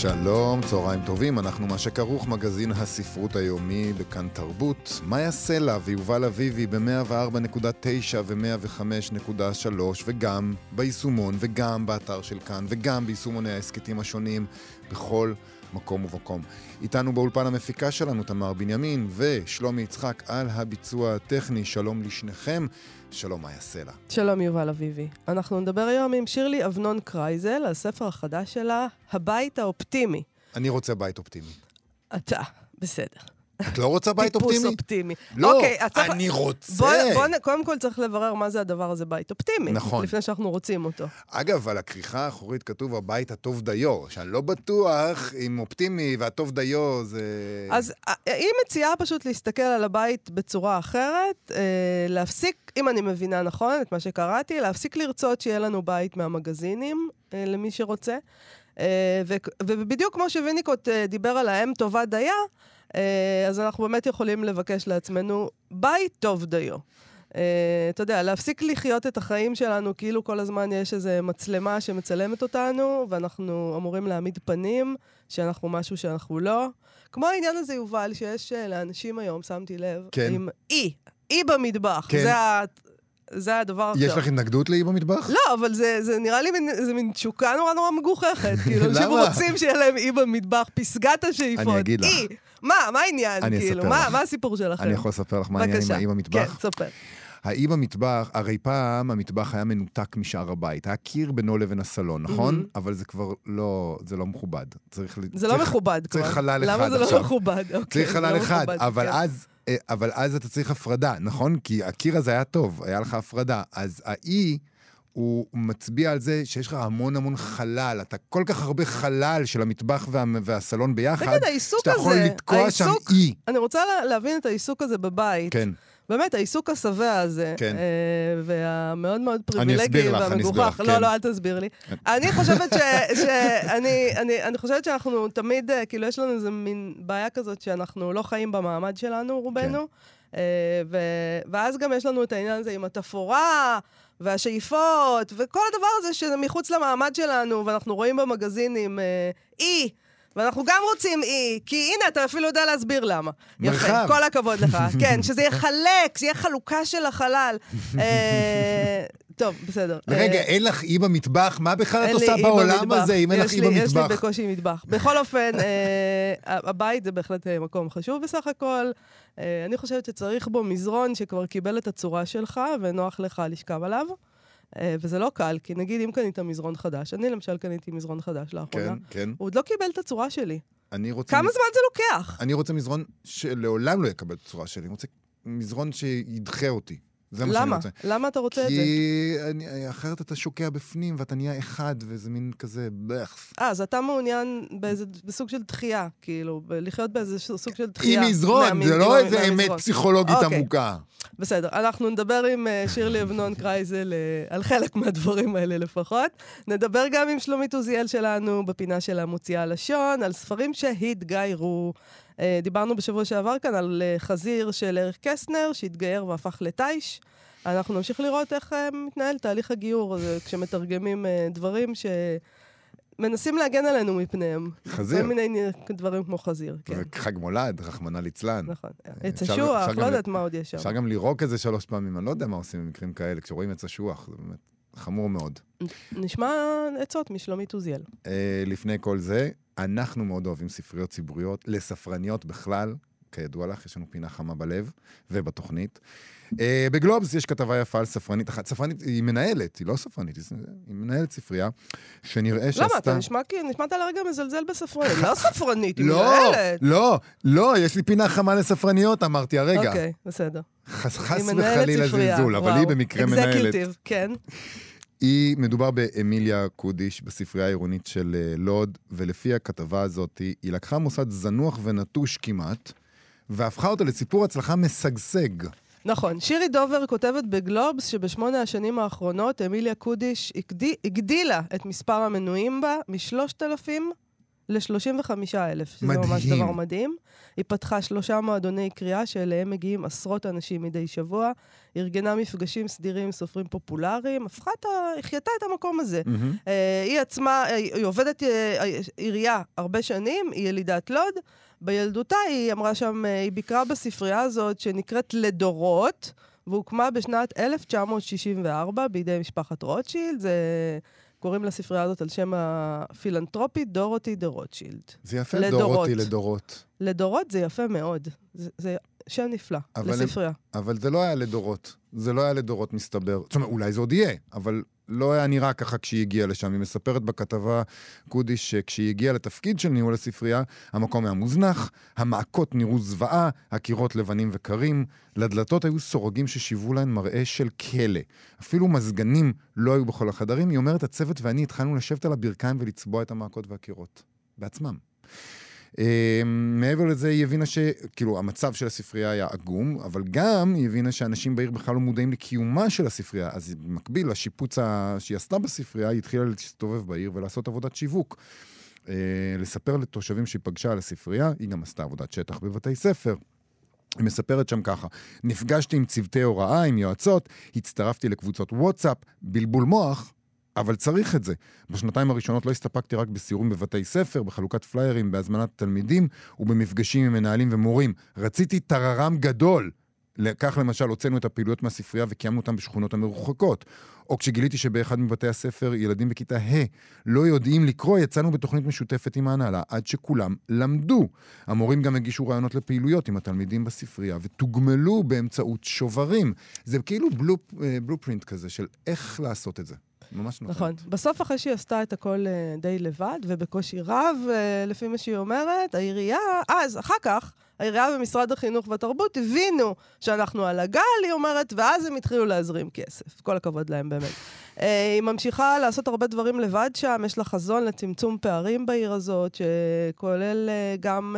שלום, צהריים טובים, אנחנו מה שכרוך, מגזין הספרות היומי בכאן תרבות. מאיה סלע ויובל אביבי ב-104.9 ו-105.3 וגם ביישומון וגם באתר של כאן וגם ביישומוני ההסכתים השונים בכל מקום ומקום. איתנו באולפן המפיקה שלנו תמר בנימין ושלומי יצחק על הביצוע הטכני. שלום לשניכם. שלום, מאיה סלע. שלום, יובל אביבי. אנחנו נדבר היום עם שירלי אבנון קרייזל על הספר החדש שלה, הבית האופטימי. אני רוצה בית אופטימי. אתה, בסדר. את לא רוצה בית אופטימי? טיפוס אופטימי. לא, אוקיי, צריך- אני רוצה. בוא, בוא, קודם כל צריך לברר מה זה הדבר הזה בית אופטימי. נכון. לפני שאנחנו רוצים אותו. אגב, על הכריכה האחורית כתוב הבית הטוב דיו, שאני לא בטוח אם אופטימי והטוב דיו זה... אז ה- היא מציעה פשוט להסתכל על הבית בצורה אחרת, אה, להפסיק, אם אני מבינה נכון את מה שקראתי, להפסיק לרצות שיהיה לנו בית מהמגזינים, אה, למי שרוצה. אה, ובדיוק כמו שוויניקוט אה, דיבר על האם טובה דייה, אה, אז אנחנו באמת יכולים לבקש לעצמנו בית טוב דיו. אה, אתה יודע, להפסיק לחיות את החיים שלנו כאילו כל הזמן יש איזו מצלמה שמצלמת אותנו, ואנחנו אמורים להעמיד פנים שאנחנו משהו שאנחנו לא. כמו העניין הזה, יובל, שיש אה, לאנשים היום, שמתי לב, כן. עם אי, אי במטבח. כן. זה. זה הדבר יש עכשיו. לך התנגדות לאי במטבח? לא, אבל זה, זה נראה לי מין, זה מין תשוקה נורא נורא מגוחכת. כאילו, אנשים? רוצים שיהיה להם אי במטבח, פסגת השאיפות. אני אגיד לך. אי. מה, מה העניין? אני כאילו, אספר מה, לך. מה הסיפור שלכם? אני יכול לספר לך מה העניין עם. האי במטבח? כן, ספר. האי במטבח, הרי פעם המטבח היה מנותק משאר הבית. היה קיר בינו לבין הסלון, נכון? אבל זה כבר לא, זה לא מכובד. צריך... זה לא צריך- מכובד כבר. צריך חלל אחד למה זה עכשיו. לא מכובד? אוקיי, צריך חלל לא אחד, מכובד, אבל כן. אז... אה, אבל אז אתה צריך הפרדה, נכון? כי הקיר הזה היה טוב, היה לך הפרדה. אז האי, הוא מצביע על זה שיש לך המון המון חלל. אתה כל כך הרבה חלל של המטבח וה, והסלון ביחד, תגיד, העיסוק שאתה יכול הזה, לתקוע שם העיסוק- אי. אני רוצה לה- להבין את העיסוק הזה בבית. כן. באמת, העיסוק השבע הזה, כן. אה, והמאוד מאוד פריבילגי והמגוחך, לא, כן. לא, אל תסביר לי. אני חושבת ש... שאני אני, אני חושבת שאנחנו תמיד, אה, כאילו, יש לנו איזה מין בעיה כזאת שאנחנו לא חיים במעמד שלנו, רובנו. אה, ו- ואז גם יש לנו את העניין הזה עם התפאורה. והשאיפות, וכל הדבר הזה שזה מחוץ למעמד שלנו, ואנחנו רואים במגזינים אה, אי, ואנחנו גם רוצים אי, כי הנה, אתה אפילו יודע להסביר למה. מרחב. יפה, כל הכבוד לך. כן, שזה יחלק, שזה יהיה חלוקה של החלל. אה, טוב, בסדר. רגע, אה, אין לך אי במטבח? מה בכלל את עושה בעולם במטבח. הזה אם אין לך אי לי- יש לי במטבח? בקושי מטבח. בכל אופן, אה, הבית זה בהחלט מקום חשוב בסך הכל. אני חושבת שצריך בו מזרון שכבר קיבל את הצורה שלך ונוח לך לשכב עליו. אה, וזה לא קל, כי נגיד אם קנית מזרון חדש, אני למשל קניתי מזרון חדש לאחרונה, כן, כן. הוא עוד לא קיבל את הצורה שלי. אני רוצה... כמה מז- זמן זה לוקח? אני רוצה מזרון שלעולם לא יקבל את הצורה שלי. אני רוצה מזרון שידחה אותי. זה מה שאני למה? רוצה. למה אתה רוצה את זה? כי אני, אחרת אתה שוקע בפנים ואתה נהיה אחד, וזה מין כזה בלח. אה, אז אתה מעוניין באיזה, בסוג של דחייה, כאילו, לחיות באיזה סוג של דחייה. עם מזרון, זה עם לא איזה אמת. פסיכולוגית אוקיי. עמוקה. בסדר, אנחנו נדבר עם אה, שירלי אבנון קרייזל אה, על חלק מהדברים האלה לפחות. נדבר גם עם שלומית עוזיאל שלנו בפינה של המוציאה לשון, על ספרים שהתגיירו. אה, דיברנו בשבוע שעבר כאן על אה, חזיר של אריך קסטנר, שהתגייר והפך לתיש. אנחנו נמשיך לראות איך אה, מתנהל תהליך הגיור הזה, כשמתרגמים דברים שמנסים להגן עלינו מפניהם. חזיר. כל מיני דברים כמו חזיר, כן. חג מולד, רחמנא ליצלן. נכון. עץ אשוח, לא יודעת מה עוד יש שם. אפשר גם לירוק איזה שלוש פעמים, אני לא יודע מה עושים במקרים כאלה, כשרואים עץ אשוח, זה באמת חמור מאוד. נשמע עצות משלומית עוזיאל. לפני כל זה, אנחנו מאוד אוהבים ספריות ציבוריות, לספרניות בכלל, כידוע לך, יש לנו פינה חמה בלב ובתוכנית. אה, בגלובס יש כתבה יפה על ספרנית אחת, ספרנית, היא מנהלת, היא לא ספרנית, היא היא מנהלת ספרייה, שנראה שעשתה... למה? אתה נשמע כי נשמעת לרגע מזלזל בספרנית. לא ספרנית, היא לא, מנהלת. לא, לא, יש לי פינה חמה לספרניות, אמרתי הרגע. אוקיי, בסדר. חס וחלילה ספרייה, זלזול, אבל וואו. היא במקרה מנהלת. Executive, כן. היא, מדובר באמיליה קודיש בספרייה העירונית של אה, לוד, ולפי הכתבה הזאת, היא, לקחה מוסד זנוח ונטוש כמעט, והפכה אותו לסיפור הצלחה משגשג. נכון. שירי דובר כותבת בגלובס שבשמונה השנים האחרונות אמיליה קודיש הגדי, הגדילה את מספר המנויים בה מ-3,000 ל-35,000, שזה מדהים. ממש דבר מדהים. היא פתחה שלושה מועדוני קריאה שאליהם מגיעים עשרות אנשים מדי שבוע, ארגנה מפגשים סדירים עם סופרים פופולריים, הפכה את ה... החייתה את המקום הזה. מהמם. אה, היא עצמה, אה, היא עובדת אה, עירייה הרבה שנים, היא ילידת לוד. בילדותה היא אמרה שם, אה, היא ביקרה בספרייה הזאת שנקראת לדורות, והוקמה בשנת 1964 בידי משפחת רוטשילד. זה... קוראים לספרייה הזאת על שם הפילנטרופית דורותי דה רוטשילד. זה יפה, לדורות. דורותי לדורות. לדורות זה יפה מאוד. זה, זה שם נפלא אבל הם- לספרייה. אבל זה לא היה לדורות. זה לא היה לדורות, מסתבר. זאת אומרת, אולי זה עוד יהיה, אבל לא היה נראה ככה כשהיא הגיעה לשם. היא מספרת בכתבה קודיש שכשהיא הגיעה לתפקיד של ניהול הספרייה, המקום היה מוזנח, המעקות נראו זוועה, הקירות לבנים וקרים, לדלתות היו סורגים ששיוו להן מראה של כלא. אפילו מזגנים לא היו בכל החדרים. היא אומרת, הצוות ואני התחלנו לשבת על הברכיים ולצבוע את המעקות והקירות. בעצמם. אה, מעבר לזה, היא הבינה ש... כאילו, המצב של הספרייה היה עגום, אבל גם היא הבינה שאנשים בעיר בכלל לא מודעים לקיומה של הספרייה. אז במקביל לשיפוץ. שהיא עשתה בספרייה, היא התחילה להסתובב בעיר ולעשות עבודת שיווק. אה, לספר לתושבים שהיא פגשה על הספרייה, היא גם עשתה עבודת שטח בבתי ספר. היא מספרת שם ככה, נפגשתי עם צוותי הוראה, עם יועצות, הצטרפתי לקבוצות וואטסאפ, בלבול מוח, אבל צריך את זה. בשנתיים הראשונות לא הסתפקתי רק בסיורים בבתי ספר, בחלוקת פליירים, בהזמנת תלמידים ובמפגשים עם מנהלים ומורים. רציתי טררם גדול. כך למשל הוצאנו את הפעילויות מהספרייה וקיימנו אותן בשכונות המרוחקות. או כשגיליתי שבאחד מבתי הספר ילדים בכיתה ה' לא יודעים לקרוא, יצאנו בתוכנית משותפת עם ההנהלה עד שכולם למדו. המורים גם הגישו רעיונות לפעילויות עם התלמידים בספרייה ותוגמלו באמצעות שוברים. זה כאילו בלופ, אה, בלופרינט כזה של איך לעשות את זה. ממש נכון. נכון. בסוף, אחרי שהיא עשתה את הכל אה, די לבד, ובקושי רב, אה, לפי מה שהיא אומרת, העירייה, אז, אחר כך, העירייה ומשרד החינוך והתרבות הבינו שאנחנו על הגל, היא אומרת, ואז הם התחילו להזרים כסף. כל הכבוד להם באמת. אה, היא ממשיכה לעשות הרבה דברים לבד שם, יש לה חזון לצמצום פערים בעיר הזאת, שכולל גם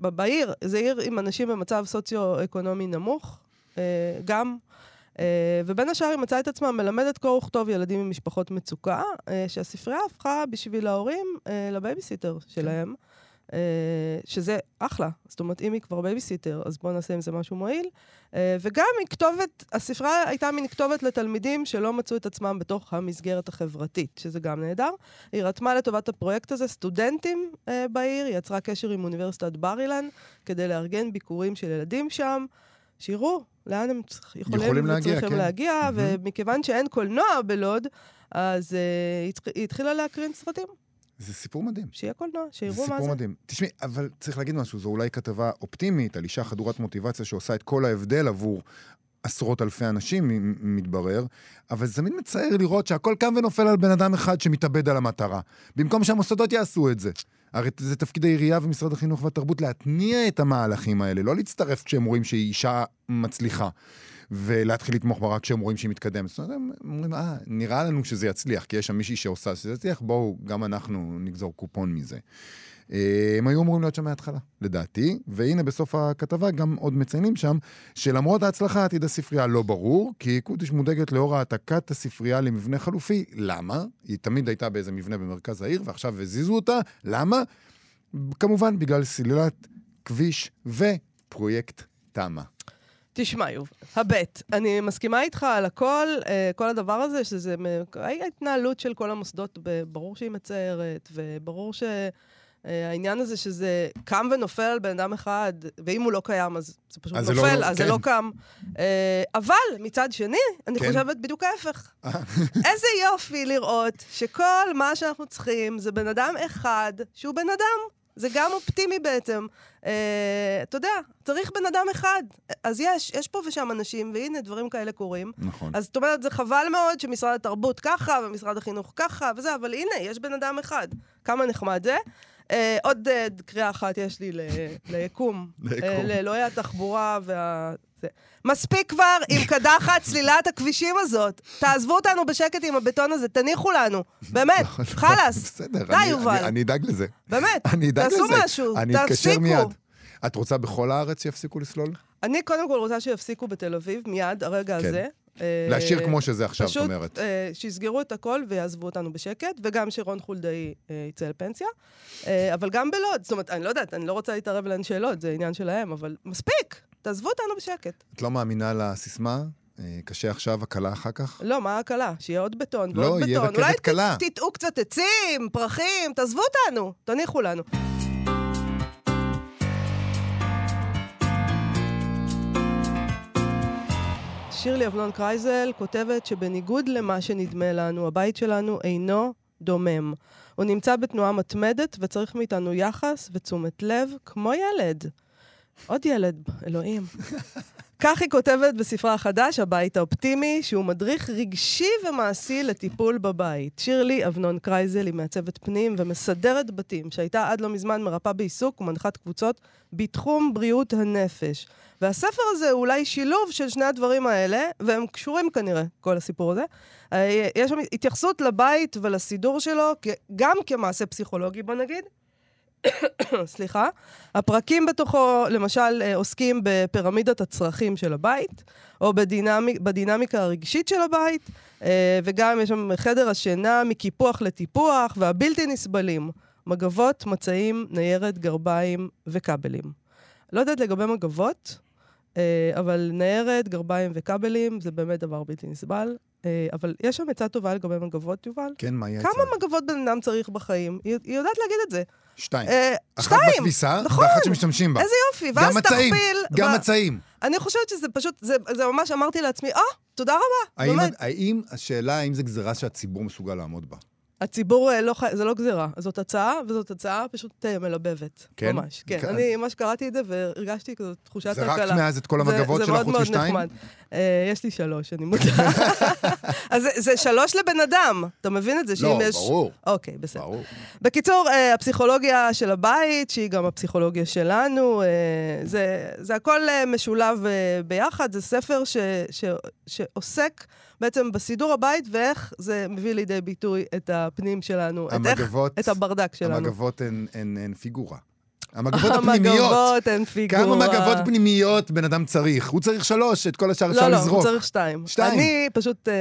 בעיר, זו עיר עם אנשים במצב סוציו-אקונומי נמוך, גם. אה, ובין השאר היא מצאה את עצמה מלמדת קרוא וכתוב ילדים ממשפחות מצוקה, אה, שהספרייה הפכה בשביל ההורים אה, לבייביסיטר שלהם, אה, שזה אחלה. זאת אומרת, אם היא כבר בייביסיטר, אז בואו נעשה עם זה משהו מועיל. וגם היא כתובת, הספרייה הייתה מין כתובת לתלמידים שלא מצאו את עצמם בתוך המסגרת החברתית, שזה גם נהדר. היא רתמה לטובת הפרויקט הזה סטודנטים בעיר, היא יצרה קשר עם אוניברסיטת בר אילן כדי לארגן ביקורים של ילדים שם. שיראו לאן הם יכולים, יכולים להגיע, כן. להגיע, מהמם. ומכיוון שאין קולנוע בלוד, אז uh, היא, התח- היא התחילה להקרין סרטים, זה סיפור מדהים. שיהיה קולנוע, זה שיראו מה סיפור זה. מדהים. תשמעי, אבל צריך להגיד משהו, זו אולי כתבה אופטימית על אישה חדורת מוטיבציה שעושה את כל ההבדל עבור עשרות אלפי אנשים, מתברר, אבל זה תמיד מצער לראות שהכל קם ונופל על בן אדם אחד שמתאבד על המטרה. במקום שהמוסדות יעשו את זה. הרי זה תפקיד העירייה ומשרד החינוך והתרבות להתניע את המהלכים האלה, לא להצטרף כשהם רואים שהיא אישה מצליחה. ולהתחיל לתמוך בה רק כשהם רואים שהיא מתקדמת. זאת אומרת, הם אומרים, אה, נראה לנו שזה יצליח, כי יש שם מישהי שעושה שזה יצליח, בואו, גם אנחנו נגזור קופון מזה. אה, הם היו אמורים להיות שם מההתחלה, לדעתי, והנה בסוף הכתבה גם עוד מציינים שם, שלמרות ההצלחה עתיד הספרייה לא ברור, כי קודיש מודאגת לאור העתקת הספרייה למבנה חלופי. למה? היא תמיד הייתה באיזה מבנה במרכז העיר, ועכשיו הזיזו אותה. למה? כמובן בגלל סלילת כביש ופרויקט תמ"א. תשמע, יובל, הבט, אני מסכימה איתך על הכל, אה, כל הדבר הזה, שזה... ההתנהלות של כל המוסדות, ברור שהיא מצערת, וברור שהעניין הזה שזה קם ונופל על בן אדם אחד, ואם הוא לא קיים, אז זה פשוט אז זה נופל, לא- אז זה כן. לא קם. אה, אבל, מצד שני, אני כן. חושבת בדיוק ההפך. איזה יופי לראות שכל מה שאנחנו צריכים זה בן אדם אחד שהוא בן אדם. זה גם אופטימי בעצם. אה, אתה יודע, צריך בן אדם אחד. אז יש, יש פה ושם אנשים, והנה, דברים כאלה קורים. נכון. אז זאת אומרת, זה חבל מאוד שמשרד התרבות ככה, ומשרד החינוך ככה, וזה, אבל הנה, יש בן אדם אחד. כמה נחמד זה. אה, עוד אה, קריאה אחת יש לי ל- ליקום. אה, לאלוהי התחבורה וה... מספיק כבר עם קדחת סלילת הכבישים הזאת. תעזבו אותנו בשקט עם הבטון הזה, תניחו לנו. באמת, חלאס. בסדר, די, אני- יובל. אני- אני אדאג לזה. באמת, אני אדאג לזה. תעשו משהו, אני אתקשר תפסיקו. מיד. את רוצה בכל הארץ שיפסיקו לסלול? אני קודם כל רוצה שיפסיקו בתל אביב, מיד, הרגע כן. הזה. אה, להשאיר כמו שזה עכשיו, את פשוט אומרת. אה, שיסגרו את הכל ויעזבו אותנו בשקט, וגם שרון חולדאי אה, יצא לפנסיה. אה, אבל גם בלוד, זאת אומרת, אני לא יודעת, אני לא רוצה להתערב לאנשי לוד, זה עניין שלהם, אבל מספיק, תעזבו אותנו בשקט. את לא מאמינה לסיסמה? קשה עכשיו, הקלה אחר כך? לא, מה ההקלה? שיהיה עוד בטון לא, ועוד יהיה בטון. רכבת אולי ת- קלה. תטעו קצת עצים, פרחים, תעזבו אותנו, תניחו לנו. שירלי אבנון קרייזל כותבת שבניגוד למה שנדמה לנו, הבית שלנו אינו דומם. הוא נמצא בתנועה מתמדת וצריך מאיתנו יחס ותשומת לב כמו ילד. עוד ילד, אלוהים. כך היא כותבת בספרה החדש, הבית האופטימי, שהוא מדריך רגשי ומעשי לטיפול בבית. שירלי אבנון קרייזל היא מעצבת פנים ומסדרת בתים, שהייתה עד לא מזמן מרפאה בעיסוק ומנחת קבוצות בתחום בריאות הנפש. והספר הזה הוא אולי שילוב של שני הדברים האלה, והם קשורים כנראה, כל הסיפור הזה. אה, יש שם התייחסות לבית ולסידור שלו, גם כמעשה פסיכולוגי, בוא נגיד, סליחה. הפרקים בתוכו, למשל, אה, עוסקים בפירמידת הצרכים של הבית, או בדינמי, בדינמיקה הרגשית של הבית, אה, וגם יש שם חדר השינה מקיפוח לטיפוח, והבלתי נסבלים, מגבות, מצעים, ניירת, גרביים וכבלים. לא יודעת לגבי מגבות, אבל ניירת, גרביים וכבלים זה באמת דבר בלתי נסבל. אה, אבל יש שם עצה טובה לגבי מגבות, יובל. כן, מה יהיה כמה מגבות בן אדם צריך בחיים? היא, היא יודעת להגיד את זה. שתיים. אה, אחת שתיים! בכביסה, נכון. ואחת שמשתמשים בה. איזה יופי, ואז גם מצעים, תכפיל. גם ו- מצעים. אני חושבת שזה פשוט, זה, זה ממש אמרתי לעצמי, אה, תודה רבה, האם, באמת. האם, השאלה האם זו גזירה שהציבור מסוגל לעמוד בה? הציבור אה, לא חי... זה לא גזירה, זאת הצעה, וזאת הצעה פשוט אה, מלבבת. כן? ממש, כן. כן. אני ממש קראתי את זה והרגשתי כזאת תחושת זרקת הקלה. מאז את כל זה- המגבות זה שלך מאוד חוץ מאוד משתיים? נחמד. אה, יש לי שלוש, אני מודה. אז זה, זה שלוש לבן אדם, אתה מבין את זה? לא, יש... ברור, אוקיי, בסדר. ברור. בקיצור, אה, הפסיכולוגיה של הבית, שהיא גם הפסיכולוגיה שלנו, אה, זה, זה הכל אה, משולב אה, ביחד. זה ספר ש, ש, שעוסק בעצם בסידור הבית ואיך זה מביא לידי ביטוי את הפנים שלנו, את, איך, המגבות, את הברדק שלנו. המגבות הן, הן, הן פיגורה. המגבות הפנימיות. המגבות הן פיגורה. כמה מגבות פנימיות בן אדם צריך? הוא צריך שלוש, את כל השאר אפשר לא, לא, לזרוק. הוא צריך שתיים. שתיים. אני פשוט אה,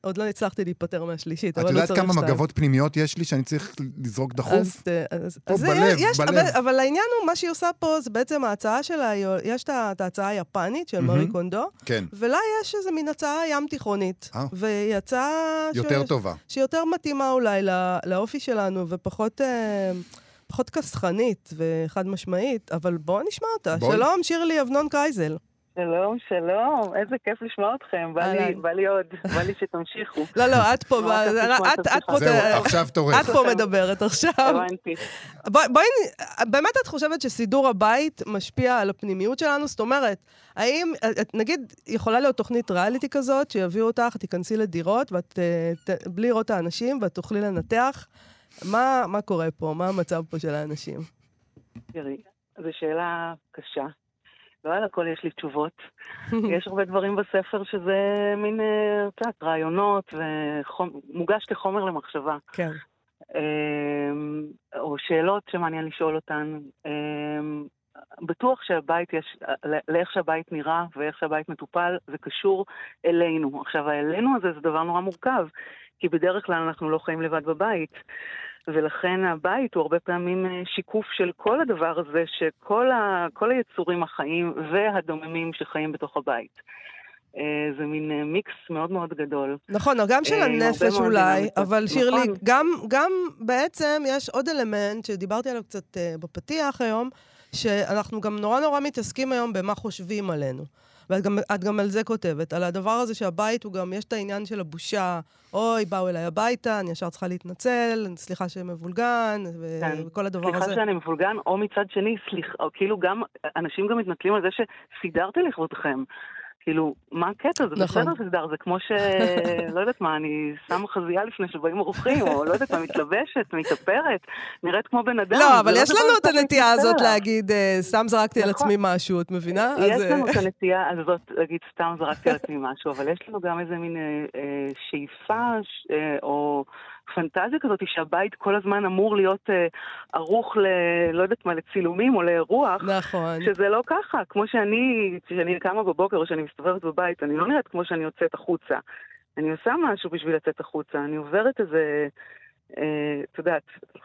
עוד לא הצלחתי להיפטר מהשלישית, את אבל הוא יודעת צריך כמה שתיים. מגבות פנימיות יש לי שאני צריך לזרוק דחוף? אז, אה, פה בלב, יש, בלב. אבל, אבל העניין הוא, מה שהיא עושה פה, זה בעצם ההצעה שלה, יש את את ההצעה היפנית של מארי מהמם. קונדו, כן, ולה יש איזה מין הצעה ים תיכונית. אה. והיא הצעה... יותר. טובה. שיותר מתאימה אולי לא, לאופי שלנו, ופחות... פחות כסחנית וחד משמעית, אבל בואו נשמע אותה. בואי. שלום, שירלי אבנון קרייזל. שלום, שלום, איזה כיף לשמוע אתכם. בא לי. בא לי עוד, בא לי שתמשיכו. לא, לא, את פה, לשמוע את, פה, זהו, עכשיו תורך. את פה מדברת עכשיו. הבנתי. בואי, באמת את חושבת שסידור הבית משפיע על הפנימיות שלנו? זאת אומרת, האם, נגיד, יכולה להיות תוכנית ריאליטי כזאת, שיביאו אותך, תיכנסי לדירות, ואת, אה, בלי לראות את האנשים, ואת תוכלי לנתח מה, מה קורה פה, מה המצב פה של האנשים. תראי, זו שאלה קשה. לא על הכל יש לי תשובות. יש הרבה דברים בספר שזה מין, אה, את יודעת, רעיונות ומוגש כחומר למחשבה. כן. אמ, או שאלות שמעניין לשאול אותן. אמ, בטוח שהבית יש, לאיך שהבית נראה ואיך שהבית מטופל, זה קשור אלינו. עכשיו, האלינו הזה זה דבר נורא מורכב, כי בדרך כלל אנחנו לא חיים לבד בבית. ולכן הבית הוא הרבה פעמים אה, שיקוף של כל הדבר הזה, שכל ה, כל היצורים החיים והדוממים שחיים בתוך הבית. אה, זה מין אה, מיקס מאוד מאוד גדול. נכון, גם של הנפש אולי. אבל שירלי, נכון. גם, גם בעצם יש עוד אלמנט שדיברתי עליו קצת בפתיח היום, שאנחנו גם נורא נורא מתעסקים היום במה חושבים עלינו. ואת גם, גם על זה כותבת, על הדבר הזה שהבית הוא גם, יש את העניין של הבושה, אוי, באו אליי הביתה, אני ישר צריכה להתנצל, סליחה שמבולגן, ו- כן. וכל הדבר סליחה הזה. שאני מבולגן, או מצד שני, סליחה, כאילו גם, אנשים גם מתנצלים על זה שסידרתי לכבודכם. כאילו, מה הקטע? זה נכון. בסדר שגדר, זה כמו ש... לא יודעת מה, אני שמה חזייה לפני שבאים אורחים, או לא יודעת מה, מתלבשת, מתאפרת, נראית כמו בן אדם. לא, אבל יש דבר לנו את הנטייה הזאת. להגיד, אה, סתם זרקתי על נכון. עצמי משהו, את מבינה? יש אז, אה, לנו את הנטייה הזאת להגיד סתם זרקתי על עצמי משהו, אבל יש לנו גם איזה מין אה, אה, שאיפה אה, או פנטזיה כזאת שהבית כל הזמן אמור להיות אה, ערוך ל... לא יודעת מה, לצילומים או לאירוח. נכון. שזה לא ככה, כמו שאני, כשאני קמה בבוקר או שאני מסתובבת בבית, אני לא נראית כמו שאני יוצאת החוצה. אני עושה משהו בשביל לצאת החוצה, אני עוברת איזה, את יודעת,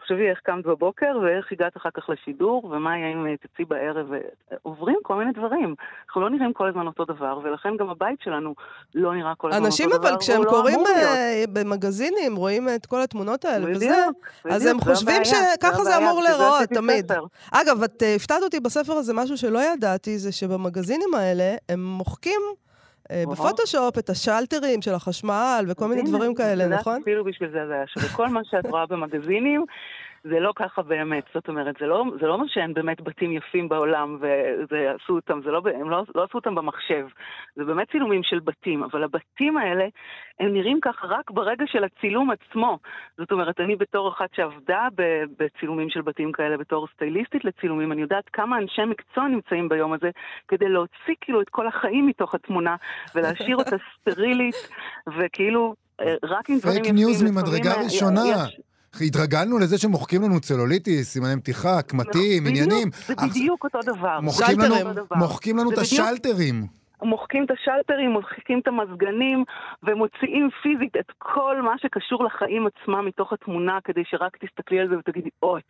תחשבי איך קמת בבוקר ואיך הגעת אחר כך לשידור, ומה יהיה אם אה, תצאי בערב, אה, עוברים כל מיני דברים. אנחנו לא נראים כל הזמן אותו דבר, ולכן גם הבית שלנו לא נראה כל הזמן אנשים אותו דבר, אבל כשהם לא קוראים. אה, במגזינים, רואים את כל התמונות האלה וזה, אז הם חושבים שככה זה אמור להיראות, תמיד. אגב, את הפתעת אותי בספר הזה, משהו שלא ידעתי, זה שבמגזינים האלה הם מוחקים. בפוטושופ את השלטרים של החשמל וכל מיני דברים כאלה, נכון? אפילו בשביל זה זה היה שווה. כל מה שאת רואה במגזינים, זה לא ככה באמת. זאת אומרת, זה לא, זה לא אומר שאין באמת בתים יפים בעולם ועשו אותם, זה לא, הם לא, לא עשו אותם במחשב. זה באמת צילומים של בתים, אבל הבתים האלה, הם נראים ככה רק ברגע של הצילום עצמו. זאת אומרת, אני בתור אחת שעבדה בצילומים של בתים כאלה, בתור סטייליסטית לצילומים, אני יודעת כמה אנשי מקצוע נמצאים ביום הזה כדי להוציא כאילו את כל החיים מתוך התמונה ולהשאיר אותה סטרילית, וכאילו... אה, רק עם דברים פייק יפים. news לפעמים, ממדרגה אה, ראשונה. יש- התרגלנו לזה שמוחקים לנו צלוליטיס, סימני מתיחה, קמטים, עניינים. זה בדיוק אותו דבר. מוחקים לנו-. מוחקים לנו את השלטרים. מוחקים את השלטרים, מוחקים את המזגנים, ומוציאים פיזית את כל מה שקשור לחיים עצמם מתוך התמונה, כדי שרק תסתכלי על זה ותגידי, אוי,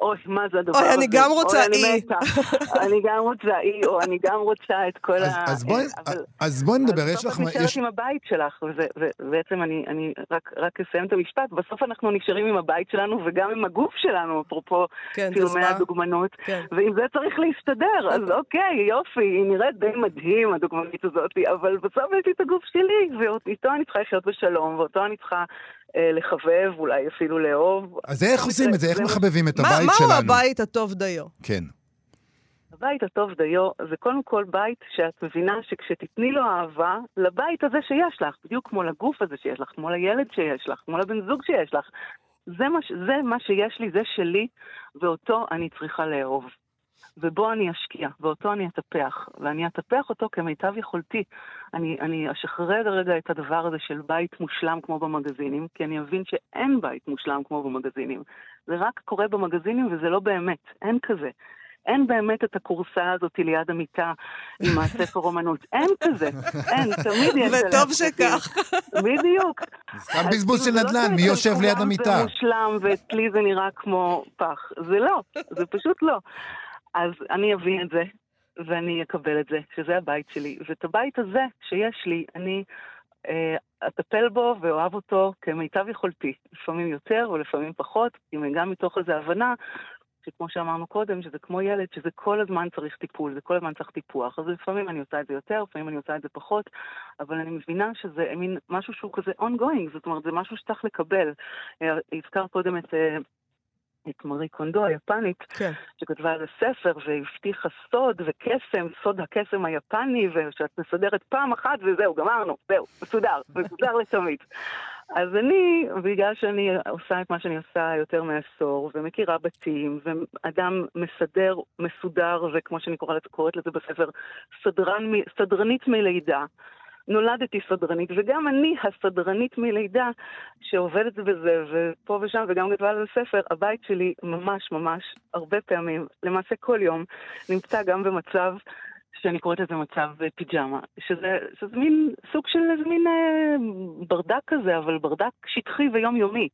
אוי, מה זה הדבר אוי, הזה? אני גם רוצה אוי, אני אי." אני גם רוצה אי, או אני גם רוצה את כל ה... אז בואי- בואי נדבר, יש בסוף לך... את נשארת יש- עם הבית שלך, וזה- ובעצם אני, אני רק, רק אסיים את המשפט, בסוף אנחנו נשארים עם הבית שלנו וגם עם הגוף שלנו, אפרופו כן, צילומי. הדוגמנות, כן. ועם זה צריך להסתדר, אז אוקיי, יופי, היא נראית די מדהים, הדוגמנית הזאת, אבל בסוף יש לי את הגוף שלי, ואיתו אני צריכה לחיות בשלום, ואותו אני צריכה אה, לחבב, אולי אפילו לאהוב. אז איך עושים את זה? איך מחבבים את מה- הבית מהו שלנו? הבית הטוב דיו? כן. הבית הטוב דיו זה קודם כל בית שאת מבינה שכשתתני לו אהבה, לבית הזה שיש לך, בדיוק כמו לגוף הזה שיש לך, כמו לילד שיש לך, כמו לבן זוג שיש לך, זה מה, זה מה שיש לי, זה שלי, ואותו אני צריכה לאהוב. ובו אני אשקיע, ואותו אני אטפח, ואני אטפח אותו כמיטב יכולתי. אני, אני אשחרר רגע את הדבר הזה של בית מושלם כמו במגזינים, כי אני אבין שאין בית מושלם כמו במגזינים. זה רק קורה במגזינים וזה לא באמת, אין כזה. אין באמת את הכורסה הזאת ליד המיטה עם הספר אומנות. אין כזה, אין, תמיד יש וטוב. שכך. בדיוק. סתם בזבוז של כאילו, זה לא נדל"ן, מי יושב ליד המיטה? זה מושלם, ואצלי זה נראה כמו פח. זה לא, זה פשוט לא. אז אני אבין את זה, ואני אקבל את זה, שזה הבית שלי. ואת הבית הזה שיש לי, אני אה, אטפל בו ואוהב אותו כמיטב יכולתי. לפעמים יותר ולפעמים פחות, גם מתוך איזו הבנה שכמו שאמרנו קודם, שזה כמו ילד, שזה כל הזמן צריך טיפול, זה כל הזמן צריך טיפוח. אז לפעמים אני עושה את זה יותר, לפעמים אני עושה את זה פחות, אבל אני מבינה שזה מין משהו שהוא כזה ongoing, זאת אומרת, זה משהו שצריך לקבל. אה, הזכרת קודם את... את מארי קונדו היפנית, כן. שכתבה על הספר והבטיחה סוד וקסם, סוד הקסם היפני, ושאת מסדרת פעם אחת וזהו, גמרנו, זהו, מסודר, מסודר לתמיד. אז אני, בגלל שאני עושה את מה שאני עושה יותר מעשור, ומכירה בתים, ואדם מסדר, מסודר, וכמו שאני קוראת, קוראת לזה בספר, סדרן, סדרנית מלידה. נולדתי סדרנית, וגם אני הסדרנית מלידה שעובדת בזה, ופה ושם, וגם כתבה על ספר, הבית שלי ממש ממש, הרבה פעמים, למעשה כל יום, נמצא גם במצב שאני קוראת לזה מצב פיג'מה, שזה, שזה מין סוג של איזה מין אה, ברדק כזה, אבל ברדק שטחי ויומיומי.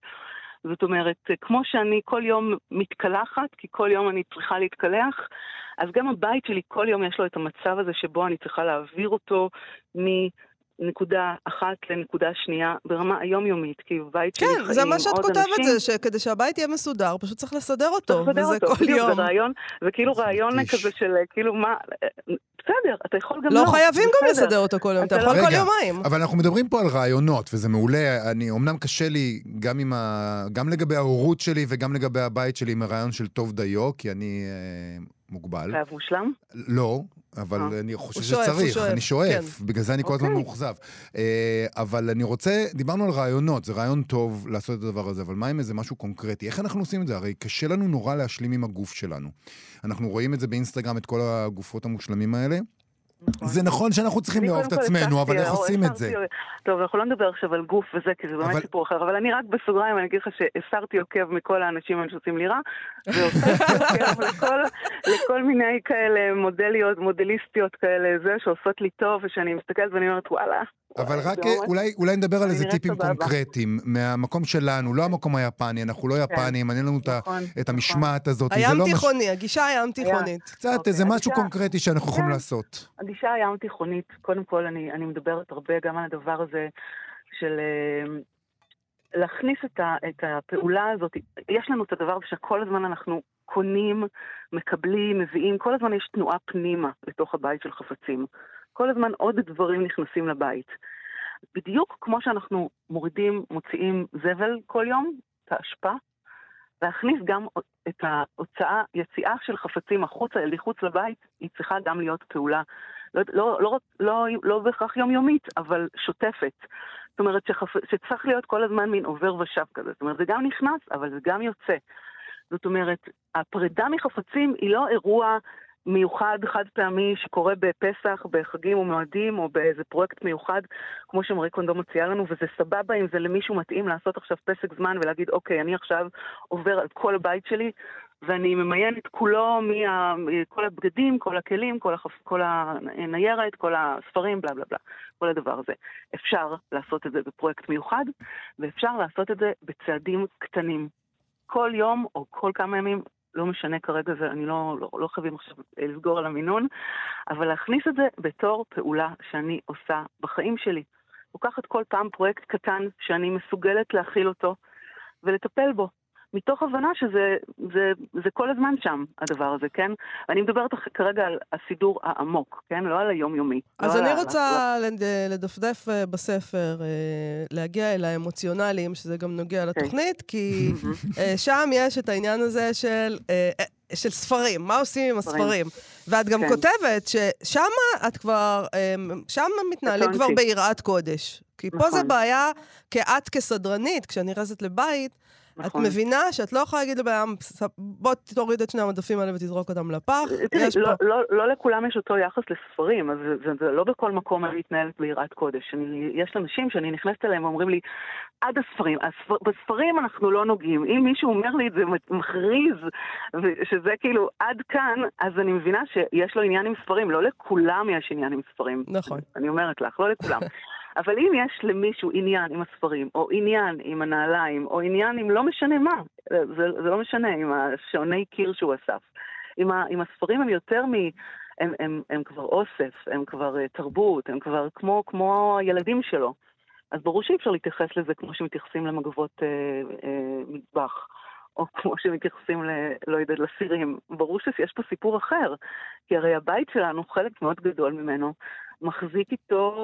זאת אומרת, כמו שאני כל יום מתקלחת, כי כל יום אני צריכה להתקלח, אז גם הבית שלי כל יום יש לו את המצב הזה שבו אני צריכה להעביר אותו מנקודה אחת לנקודה שנייה ברמה היומיומית, כי בבית שלי כן, חיים זה מה שאת עוד כותבת, אנשים. זה שכדי שהבית יהיה מסודר, פשוט צריך לסדר אותו, צריך לסדר וזה אותו, כל יום. זה רעיון, וכאילו זה רעיון. כזה של, כאילו מה, בסדר, אתה יכול גם לא לא. חייבים גם. לסדר אותו כל יום, אתה אתה יכול לא- כל יומיים. אבל אנחנו מדברים פה על רעיונות, וזה מעולה. אני, אמנם קשה לי גם, עם ה, גם לגבי ההורות שלי וגם לגבי הבית שלי עם הרעיון של טוב דיו, כי אני אה, מוגבל. חייב מושלם? לא, אבל אה. אני חושב שואף, שצריך, שואף, אני שואף, כן. בגלל זה אני כל הזמן אוקיי. מאוכזב. אה, אבל אני רוצה, דיברנו על רעיונות, זה רעיון טוב לעשות את הדבר הזה, אבל מה עם איזה משהו קונקרטי? איך אנחנו עושים את זה? הרי קשה לנו נורא להשלים עם הגוף שלנו. אנחנו רואים את זה באינסטגרם, את כל הגופות המושלמים האלה. נכון. זה נכון שאנחנו צריכים לאהוב את עצמנו, אבל איך עושים את זה? טוב, אנחנו לא נדבר עכשיו על גוף וזה, כי זה באמת אבל- סיפור אחר, אבל אני רק בסוגריים, אני אגיד לך שהסרתי עוקב מכל האנשים האלה שעושים לי רע, והוספתי עוקב לכל, מיני כאלה מודליות, מודליסטיות כאלה, זה, שעושות לי טוב, ושאני מסתכלת ואני אומרת, וואלה. אבל רק אולי, אולי נדבר על איזה טיפים סבבה. קונקרטיים, מהמקום שלנו, לא המקום היפני, אנחנו לא יפנים, מעניין לנו את נכון, את נכון. המשמעת הזאת. זה הים לא מש- תיכוני, הגישה הים תיכונית. קצת אוקיי, איזה משהו קונקרטי שאנחנו יכולים כן. לעשות. הגישה הים תיכונית, קודם כל אני, אני מדברת הרבה גם על הדבר הזה של אה, להכניס את, ה, את הפעולה הזאת. יש לנו את הדבר שכל הזמן אנחנו קונים, מקבלים, מביאים, כל הזמן יש תנועה פנימה לתוך הבית של חפצים. כל הזמן עוד דברים נכנסים לבית. בדיוק כמו שאנחנו מורידים, מוציאים זבל כל יום, את האשפה, להכניס גם את ההוצאה, יציאה של חפצים החוצה, אל מחוץ לבית, היא צריכה גם להיות פעולה, לא, לא, לא, לא, לא בהכרח יומיומית, אבל שוטפת. זאת אומרת שחפ... שצריך להיות כל הזמן מין עובר ושב כזה. זאת אומרת, זה גם נכנס, אבל זה גם יוצא. זאת אומרת, הפרידה מחפצים היא לא אירוע מיוחד, חד פעמי, שקורה בפסח, בחגים או מועדים, או באיזה פרויקט מיוחד, כמו שמרי קונדו מציעה לנו, וזה סבבה אם זה למישהו מתאים לעשות עכשיו פסק זמן ולהגיד, אוקיי, אני עכשיו עובר על כל הבית שלי, ואני ממיין את כולו, מה... כל הבגדים, כל הכלים, כל, החפ... כל הניירת, כל הספרים, בלה בלה בלה, כל הדבר הזה. אפשר לעשות את זה בפרויקט מיוחד, ואפשר לעשות את זה בצעדים קטנים. כל יום או כל כמה ימים, לא משנה כרגע, זה, אני לא, לא, לא חייבים עכשיו לסגור על המינון, אבל להכניס את זה בתור פעולה שאני עושה בחיים שלי. לוקחת כל פעם פרויקט קטן שאני מסוגלת להכיל אותו ולטפל בו. מתוך הבנה שזה זה, זה כל הזמן שם, הדבר הזה, כן? אני מדברת כרגע על הסידור העמוק, כן? לא על היומיומי. אז לא אני על רוצה לד- לדפדף אה, בספר, אה, להגיע אל האמוציונליים, שזה גם נוגע אוקיי. לתוכנית, כי אה, שם יש את העניין הזה של... של ספרים, מה עושים עם ספרים. הספרים. ואת גם כן. כותבת ששם את כבר, שם מתנהלים. כבר ביראת קודש. כי פה זה נכון. בעיה, כי את כסדרנית, כשאת נכנסת לבית, את נכון. מבינה שאת לא יכולה להגיד לבן אדם, "ס- בוא תוריד את שני המדפים האלה ותזרוק אותם לפח. תראי, יש לא, פה... לא, לא לכולם יש אותו יחס לספרים, אז זה, זה, זה לא בכל מקום אני מתנהלת ביראת קודש. אני, יש אנשים שאני נכנסת אליהם ואומרים לי, עד הספרים, הספר, בספרים אנחנו לא נוגעים. אם מישהו אומר לי את זה מכריז, שזה כאילו עד כאן, אז אני מבינה שיש לו עניין עם ספרים. לא לכולם יש עניין עם ספרים. נכון. אני אומרת לך, לא לכולם. אבל אם יש למישהו עניין עם הספרים, או עניין עם הנעליים, או עניין עם לא משנה מה, זה, זה לא משנה, עם השעוני קיר שהוא אסף. עם, ה, עם הספרים הם יותר מ... הם, הם, הם כבר אוסף, הם כבר uh, תרבות, הם כבר כמו, כמו הילדים שלו. אז ברור שאי אפשר להתייחס לזה כמו שמתייחסים למגבות uh, uh, מטבח, או כמו שמתייחסים ל... לא לסירים. ברור שיש פה סיפור אחר, כי הרי הבית שלנו, חלק מאוד גדול ממנו, מחזיק איתו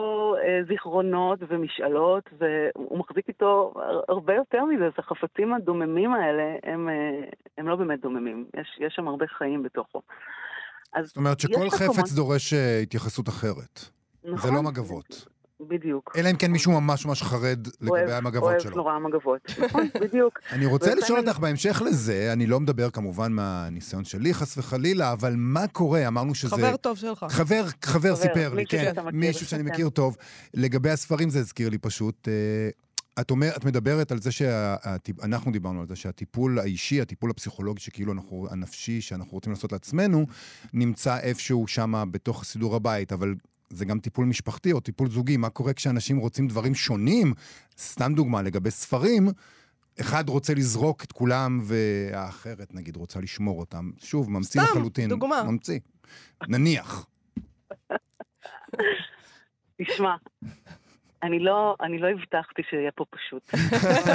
אה, זיכרונות ומשאלות, והוא מחזיק איתו הרבה יותר מזה, אז החפצים הדוממים האלה, הם, אה, הם לא באמת דוממים, יש, יש שם הרבה חיים בתוכו. אז זאת אומרת שכל מקומות- חפץ דורש אה, התייחסות אחרת. זה נכון? לא מגבות. בדיוק. אלא אם כן מישהו ממש ממש חרד לגבי אוהב- המגבות אוהב שלו. נורא מגבות. נכון, בדיוק. אני רוצה לשאול אותך בהמשך לזה, אני לא מדבר כמובן מהניסיון שלי חס וחלילה, אבל מה קורה? אמרנו שזה... חבר טוב שלך. חבר, חבר סיפר לי, כן, מישהו שאני. מכיר טוב. לגבי הספרים זה הזכיר לי פשוט. אה, את, אומר, את מדברת על זה שאנחנו דיברנו על זה שהטיפול האישי, הטיפול הפסיכולוגי שכאילו אנחנו, הנפשי שאנחנו רוצים לעשות לעצמנו, נמצא איפשהו שם בתוך סידור הבית, אבל זה גם טיפול משפחתי או טיפול זוגי. מה קורה כשאנשים רוצים דברים שונים? סתם דוגמה, לגבי ספרים, אחד רוצה לזרוק את כולם והאחרת, נגיד, רוצה לשמור אותם. שוב, ממציא סתם, לחלוטין. דוגמה. ממציא. נניח. תשמע, אני לא, אני לא הבטחתי שיהיה פה פשוט.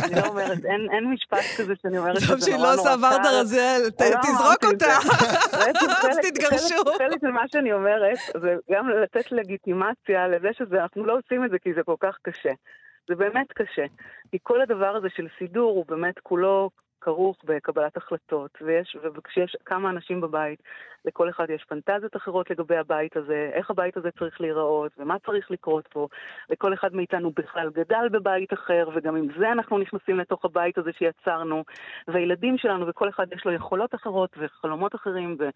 אני לא אומרת, אין, אין משפט כזה שאני אומרת טוב שהיא לא עושה ורדה רזיאל, לא תזרוק אותה. אז חלק- תתגרשו. חלק- חלק של מה שאני אומרת, זה גם לתת לגיטימציה לזה שאנחנו לא עושים את זה כי זה כל כך קשה. זה באמת קשה. כי כל הדבר הזה של סידור הוא באמת כולו כרוך בקבלת החלטות, ויש, וכשיש כמה אנשים בבית, לכל אחד יש פנטזיות אחרות לגבי הבית הזה, איך הבית הזה צריך להיראות, ומה צריך לקרות פה. לכל אחד מאיתנו בכלל גדל בבית אחר, וגם עם זה אנחנו נכנסים לתוך הבית הזה שיצרנו, והילדים שלנו, וכל אחד יש לו יכולות אחרות וחלומות אחרים, ו-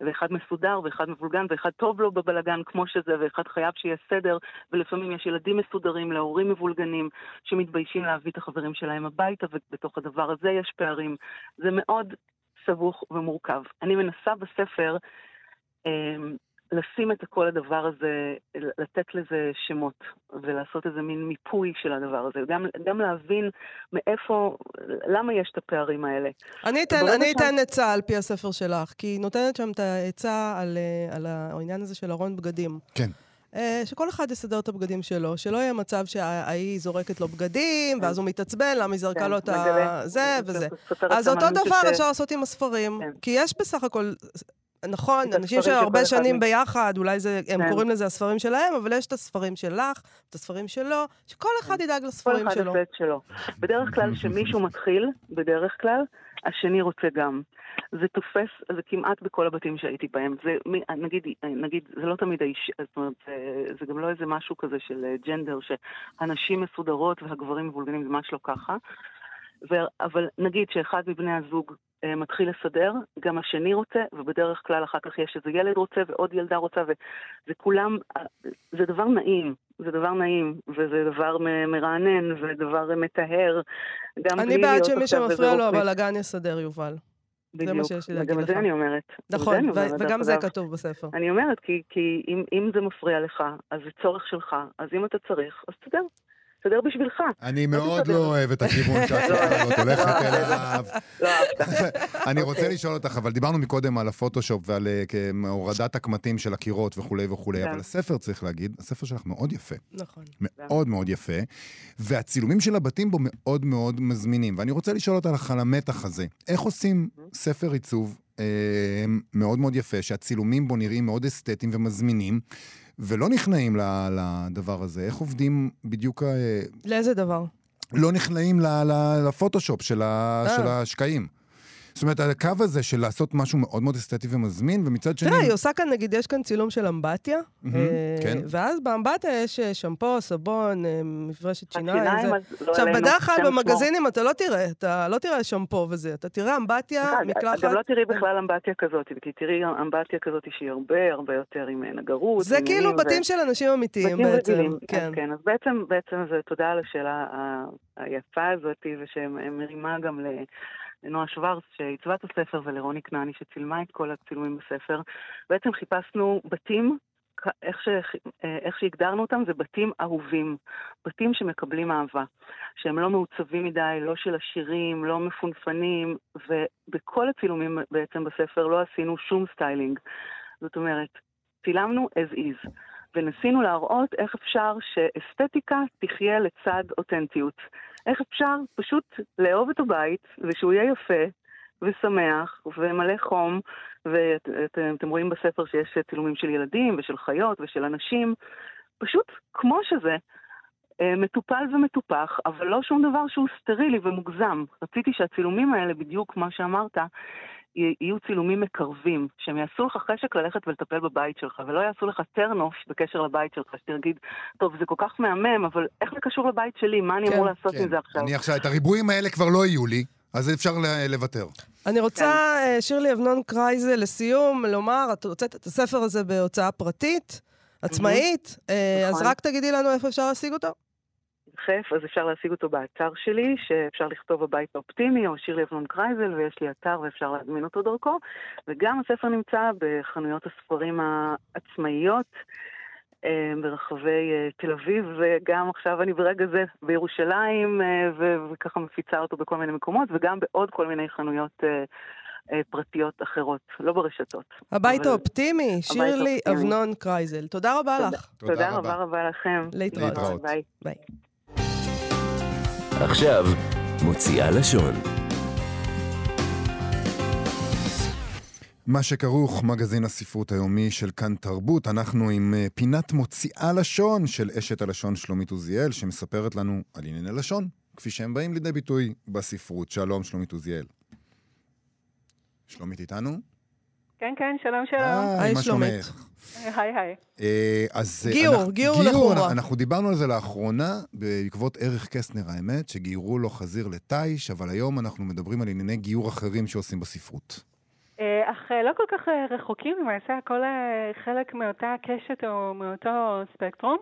ואחד מסודר, ואחד מבולגן, ואחד טוב לו בבלגן כמו שזה, ואחד חייב שיהיה סדר, ולפעמים יש ילדים מסודרים להורים מבולגנים, שמתביישים להביא את החברים שלהם הביתה, ובתוך הדבר הזה יש פערים. זה מאוד סבוך ומורכב. אני מנסה בספר אה, לשים את כל הדבר הזה, לתת לזה שמות, ולעשות איזה מין מיפוי של הדבר הזה, גם, גם להבין מאיפה, למה יש את הפערים האלה. אני אתן, אני אתן עצה על פי הספר שלך, כי היא נותנת שם את העצה על, אה, על העניין הזה של ארון בגדים. כן. אה, שכל אחד יסדר את הבגדים שלו, שלא יהיה מצב שההיא זורקת לו בגדים, ואז הוא מתעצבן, למה היא זרקה כן, לו את. ה... זה וזה. אז אותו דבר אפשר לעשות עם הספרים, כן. כי יש בסך הכל... נכון, אנשים שהרבה כל אחד שנים. ביחד, אולי זה, הם כן. קוראים לזה הספרים שלהם, אבל יש את הספרים שלך, את הספרים שלו, שכל אחד ידאג כל לספרים אחד שלו. עושה את שלו. בדרך כלל, כשמישהו מתחיל, בדרך כלל, השני רוצה גם. זה תופס, זה כמעט בכל הבתים שהייתי בהם. זה, נגיד, נגיד, זה לא תמיד האיש, זאת אומרת, זה, זה גם לא איזה משהו כזה של אה, ג'נדר, שהנשים מסודרות והגברים מבולגנים, זה ממש לא ככה. ו, אבל נגיד שאחד מבני הזוג אה, מתחיל לסדר, גם השני רוצה, ובדרך כלל אחר כך יש איזה ילד רוצה ועוד ילדה רוצה, וזה כולם, אה, זה דבר נעים, זה דבר נעים, וזה דבר מרענן, ודבר מטהר. גם אני בלי בעד להיות שמי עכשיו איזה שמפריע לו רופא. הבלאגן יסדר, יובל. זה מה בדיוק. שיש לי להגיד וגם את זה לך. אני אומרת. גם נכון, ו- אומרת, וגם זה. כתוב בספר. אני אומרת, כי, כי אם, אם זה מפריע לך, אז זה צורך שלך, אז אם אתה צריך, אז תסדר. תסדר בשבילך. אני לא מאוד. לא אוהב את הכיוון הזאת הולכת לא, אליו. לא אהבת. אני רוצה אוקיי. לשאול אותך, אבל דיברנו מקודם על הפוטושופ ועל אה, הורדת הקמטים של הקירות וכולי וכולי, כן. אבל הספר, צריך להגיד, הספר שלך מאוד יפה. נכון. מאוד מאוד יפה, והצילומים של הבתים בו מאוד מאוד מזמינים. ואני רוצה לשאול אותך על המתח הזה. איך עושים ספר עיצוב אה, מאוד מאוד יפה, שהצילומים בו נראים מאוד אסתטיים ומזמינים, ולא נכנעים לדבר הזה? איך עובדים בדיוק... אה, לאיזה דבר? לא נכנעים לפוטושופ של, אה. של השקעים. זאת אומרת, הקו הזה של לעשות משהו מאוד מאוד אסתטי ומזמין, ומצד שני... תראה, היא עושה כאן, נגיד, יש כאן צילום של אמבטיה, אה, כן. ואז באמבטיה יש אה, שמפו, סבון, אה, מברשת שיניים. לא עכשיו, בדרך כלל. במגזינים אתה לא תראה, אתה לא תראה שמפו וזה, אתה תראה אמבטיה, מקלחת. גם לא תראי בכלל אמבטיה כזאת, כי תראי אמבטיה כזאת שהיא הרבה הרבה יותר עם נגרות. זה כאילו בתים של אנשים אמיתיים בתים בעצם. רגילים, כן. אז כן, אז בעצם, בעצם זה תודה על השאלה היפה הזאת, ושמרימה גם ל- לנועה שוורץ שעיצבה את הספר, ולרוני כנעני שצילמה את כל הצילומים בספר. בעצם חיפשנו בתים, איך, ש, איך שהגדרנו אותם, זה בתים אהובים. בתים שמקבלים אהבה. שהם לא מעוצבים מדי, לא של עשירים, לא מפונפנים, ובכל הצילומים בעצם בספר לא עשינו שום סטיילינג. זאת אומרת, צילמנו as is. וניסינו להראות איך אפשר שאסתטיקה תחיה לצד אותנטיות. איך אפשר פשוט לאהוב את הבית, ושהוא יהיה יפה, ושמח, ומלא חום, ואתם רואים בספר שיש צילומים של ילדים, ושל חיות, ושל אנשים, פשוט כמו שזה. אה, מטופל ומטופח, אבל לא שום דבר שהוא סטרילי ומוגזם. רציתי שהצילומים האלה, בדיוק מה שאמרת, יהיו צילומים מקרבים, שהם יעשו לך חשק ללכת ולטפל בבית שלך, ולא יעשו לך turn-off בקשר לבית שלך, שתגיד, טוב, זה כל כך מהמם, אבל איך זה קשור לבית שלי? מה אני כן, אמור לעשות כן, עם זה עכשיו? אני עכשיו, את הריבועים האלה כבר לא יהיו לי, אז אפשר לוותר. אני רוצה, אה, שירלי אבנון קרייזל, לסיום, לומר, את הוצאת את הספר הזה בהוצאה פרטית, עצמאית, אה, אז נכון. רק תגידי לנו איפה אפשר להשיג אותו. חף, אז אפשר להשיג אותו באתר שלי, שאפשר לכתוב הבית האופטימי, או שירלי אבנון קרייזל, ויש לי אתר ואפשר להזמין אותו דרכו. וגם הספר נמצא בחנויות הספרים העצמאיות אה, ברחבי אה, תל אביב, וגם עכשיו אני ברגע זה בירושלים, אה, ו- וככה מפיצה אותו בכל מיני מקומות, וגם בעוד כל מיני חנויות פרטיות אחרות, לא ברשתות. הבית אבל- האופטימי, שירלי. אבנון קרייזל. תודה רבה תודה. לך. תודה תודה רבה. רבה רבה לכם. להתראות. להתראות. ביי. ביי. עכשיו, מוציאה לשון. מה שכרוך, מגזין הספרות היומי של כאן תרבות. אנחנו עם אה, פינת מוציאה לשון של אשת הלשון שלומית עוזיאל, שמספרת לנו על ענייני לשון, כפי שהם באים לידי ביטוי בספרות. שלום, שלומית עוזיאל. שלומית איתנו? כן, כן, שלום, שלום. היי, מה שלומית? שלומך? היי, היי. אה, אז... אה, גיור, אנחנו- גיור לחומרה. אנחנו דיברנו על זה לאחרונה, בעקבות ערך קסטנר האמת, שגיירו לו חזיר לתיש, אבל היום אנחנו מדברים על ענייני גיור אחרים שעושים בספרות. אה, אך אה, לא כל כך אה, רחוקים, למעשה הכל אה, חלק מאותה קשת או מאותו ספקטרום.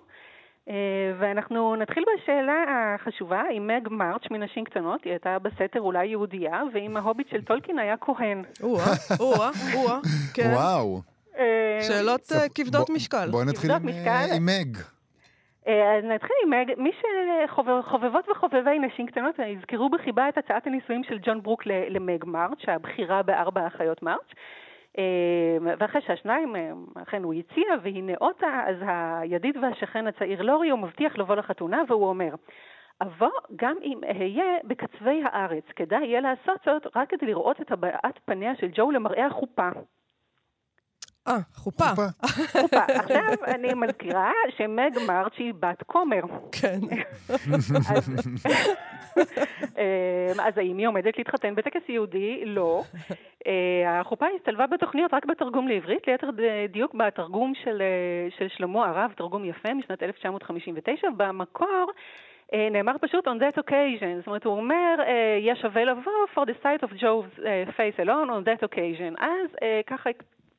אה, ואנחנו נתחיל בשאלה החשובה, אם מג מרץ' מנשים קטנות, היא הייתה בסתר אולי יהודייה, ואם ההוביט של טולקין היה כהן. או-אה, או-אה, או-אה, כן. וואו. אה, שאלות אה, כבדות בוא- משקל. בואי נתחיל עם, מג. אה, אז נתחיל עם מג, מי שחובבות וחובבי נשים קטנות יזכרו בחיבה את הצעת הנישואים של ג'ון ברוק ל- למג מרץ', הבכירה בארבע האחיות מרץ'. אה, ואחרי שהשניים, אה, אכן הוא הציע והיא נאותה, אז הידיד והשכן הצעיר לורי, הוא מבטיח לבוא לחתונה והוא אומר, אבוא גם אם אהיה בקצווי הארץ, כדאי יהיה לעשות זאת רק כדי לראות את הבעת פניה של ג'ו למראה החופה. אה, חופה. חופה. חופה. עכשיו אני מזכירה שמג מרץ' היא בת כומר. כן. אז, אמ, אז האם היא עומדת להתחתן בטקס יהודי? לא. אה, החופה הצטלבה בתוכניות רק בתרגום לעברית, ליתר דיוק בתרגום של, אה, של שלמה הרב, תרגום יפה משנת 1959. במקור אה, נאמר פשוט on that occasion, זאת אומרת הוא אומר, אה, יהיה שווה לבוא for the sight of Joe's אה, face alone on that occasion. אז אה, ככה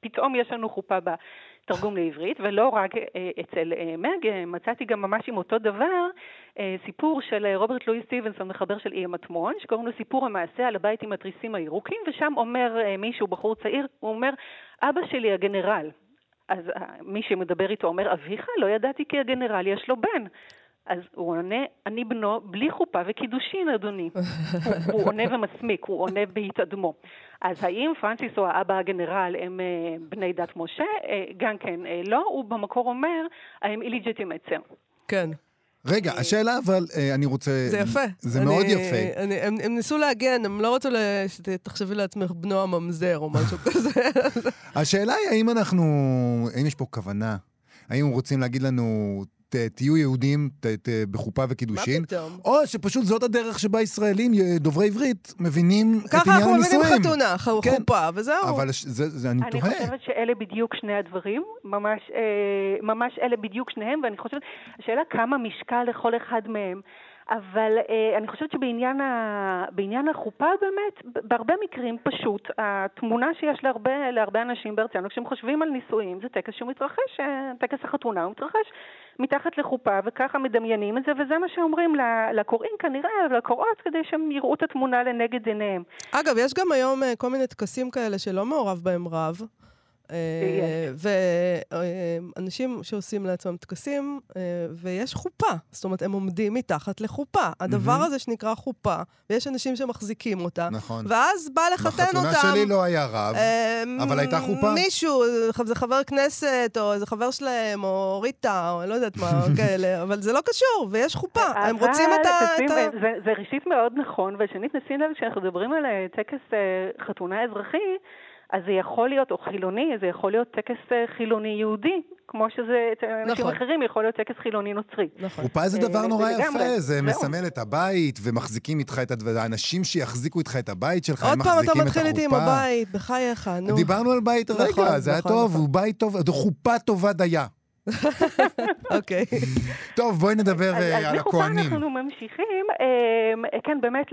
פתאום יש לנו חופה בתרגום לעברית, ולא רק אה, אצל אה, מג, אה, מצאתי גם ממש עם אותו דבר סיפור של רוברט לואי סטיבנסון, מחבר של אי המטמון, שקוראים לו סיפור המעשה על הבית עם התריסים הירוקים, ושם אומר מישהו, בחור צעיר, הוא אומר, אבא שלי הגנרל. אז מי שמדבר איתו אומר, אביך? לא ידעתי כי הגנרל יש לו בן. אז הוא עונה, אני בנו בלי חופה וקידושין, אדוני. הוא, הוא עונה ומסמיק, הוא עונה בהתאדמו. אז האם פרנסיס או האבא הגנרל הם אה, בני דת משה? אה, גם כן אה, לא, הוא במקור אומר, הם איליג'יטימצר. כן. רגע, השאלה אבל, אה, אני רוצה... זה יפה. זה אני- מאוד יפה. אני, הם, הם ניסו להגן, הם לא רצו שתחשבי לעצמך בנו הממזר או משהו כזה. השאלה היא האם אנחנו... האם יש פה כוונה? האם רוצים להגיד לנו, ת, תהיו יהודים ת, ת, בחופה וקידושין? מה פתאום? או שפשוט זאת הדרך שבה ישראלים, אה, דוברי עברית, מבינים את ככה עניין אנחנו מבינים הנישואים. חתונה, ח- כן. חופה, וזהו. אבל זה, זה, אני אני תוהה. חושבת שאלה בדיוק שני הדברים, ממש, אה, ממש אלה בדיוק שניהם, ואני חושבת, השאלה כמה משקל לכל אחד מהם. אבל אה, אני חושבת שבעניין ה, בעניין החופה באמת, בהרבה מקרים פשוט, התמונה שיש להרבה, להרבה אנשים בארצנו, כשהם חושבים על נישואים, זה טקס שהוא מתרחש, אה, טקס החתונה הוא מתרחש מתחת לחופה, וככה מדמיינים את זה, וזה מה שאומרים לקוראים כנראה, ולקוראות, כדי שהם יראו את התמונה לנגד עיניהם. אגב, יש גם היום אה, כל מיני טקסים כאלה שלא מעורב בהם רב. אה, ואנשים שעושים לעצמם טקסים, אה, ויש חופה. זאת אומרת, הם עומדים מתחת לחופה. הדבר. הזה שנקרא חופה, ויש אנשים שמחזיקים אותה, נכון. ואז בא לחתן אותם. בחתונה שלי לא היה רב. אה, אבל הייתה חופה. מישהו, זה חבר כנסת, או איזה חבר שלהם, או ריטה, או אני לא יודעת מה, כאלה, אבל זה לא קשור, ויש חופה. הם רוצים את ה... זה, ראשית מאוד נכון, ושנית נשים לב כשאנחנו מדברים על טקס חתונה אזרחי, אז זה יכול להיות, או חילוני, זה יכול להיות טקס אה, חילוני יהודי, כמו שזה אצל אנשים נכון. אחרים יכול להיות טקס חילוני נוצרי. נכון. חופה זה אה, דבר זה נורא לגמרי. יפה, זה זהו. מסמל את הבית, ומחזיקים איתך את הדבר, האנשים שיחזיקו איתך את הבית שלך, הם עוד פעם אתה מחזיקים את מתחיל איתי עם החופה. הבית, בחייך, נו. דיברנו על בית נכון, רגע, זה היה נכון, טוב, נכון. הוא בית טוב, זו חופה טובה דייה. אוקיי. טוב, בואי נדבר אז, אה, אז על בחופה הכוהנים. אנחנו ממשיכים, כן, באמת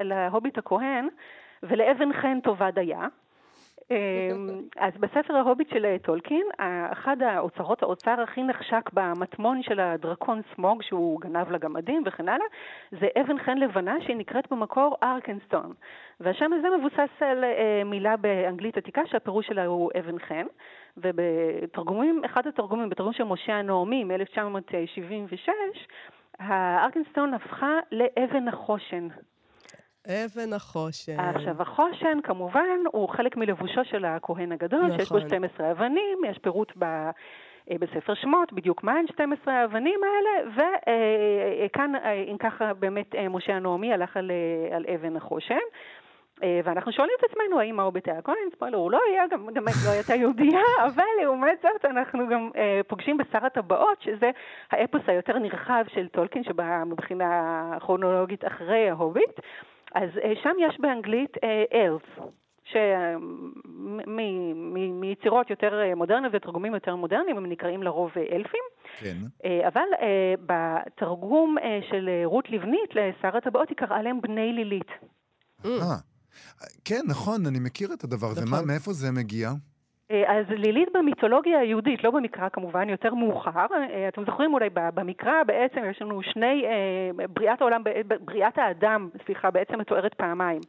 להוביט הכהן, ולאבן חן טובה דייה. אה, אז בספר ההוביט של טולקין, אחד האוצרות, האוצר הכי נחשק במטמון של הדרקון סמוג, שהוא גנב לגמדים וכן הלאה, זה אבן חן לבנה שהיא נקראת במקור ארקנסטון. והשם הזה מבוסס על אה, מילה באנגלית עתיקה שהפירוש שלה הוא אבן חן. ובתרגומים, אחד התרגומים, בתרגום של משה הנעמי מ-1976, הארקנסטון הפכה לאבן החושן. אבן החושן. עכשיו, החושן, כמובן, הוא חלק מלבושו של הכהן הגדול, שיש בו נכון. 12 אבנים, יש פירוט ב... אה, בספר שמות, בדיוק מהן 12 האבנים האלה, וכאן, אם ככה, באמת אה, משה הנעמי הלך על, אה, על אבן החושן. אה, ואנחנו שואלים את עצמנו האם האובט היה כהן, ספוילר, הוא לא היה, גם באמת לא הייתה יהודייה, אבל לעומת זאת אנחנו גם אה, פוגשים בשר הטבעות, שזה האפוס היותר נרחב של טולקין, שבא מבחינה כרונולוגית אחרי ההוביט. אז אה, שם יש באנגלית אלס, שמיצירות יותר אה, מודרניות ותרגומים יותר מודרניים הם נקראים לרוב אה, אלפים. כן. אה, אבל אה, בתרגום אה, של אה, רות לבנית לשר הטבעות היא קראה להם בני לילית. אה. כן, נכון, אני מכיר את הדבר הזה. נכון. מאיפה זה מגיע? אה, אז לילית במיתולוגיה היהודית, לא במקרא כמובן, יותר מאוחר. אה, אתם זוכרים אולי במקרא בעצם יש לנו שני, אה, בריאת העולם, בריאת האדם, סליחה, בעצם מתוארת פעמיים.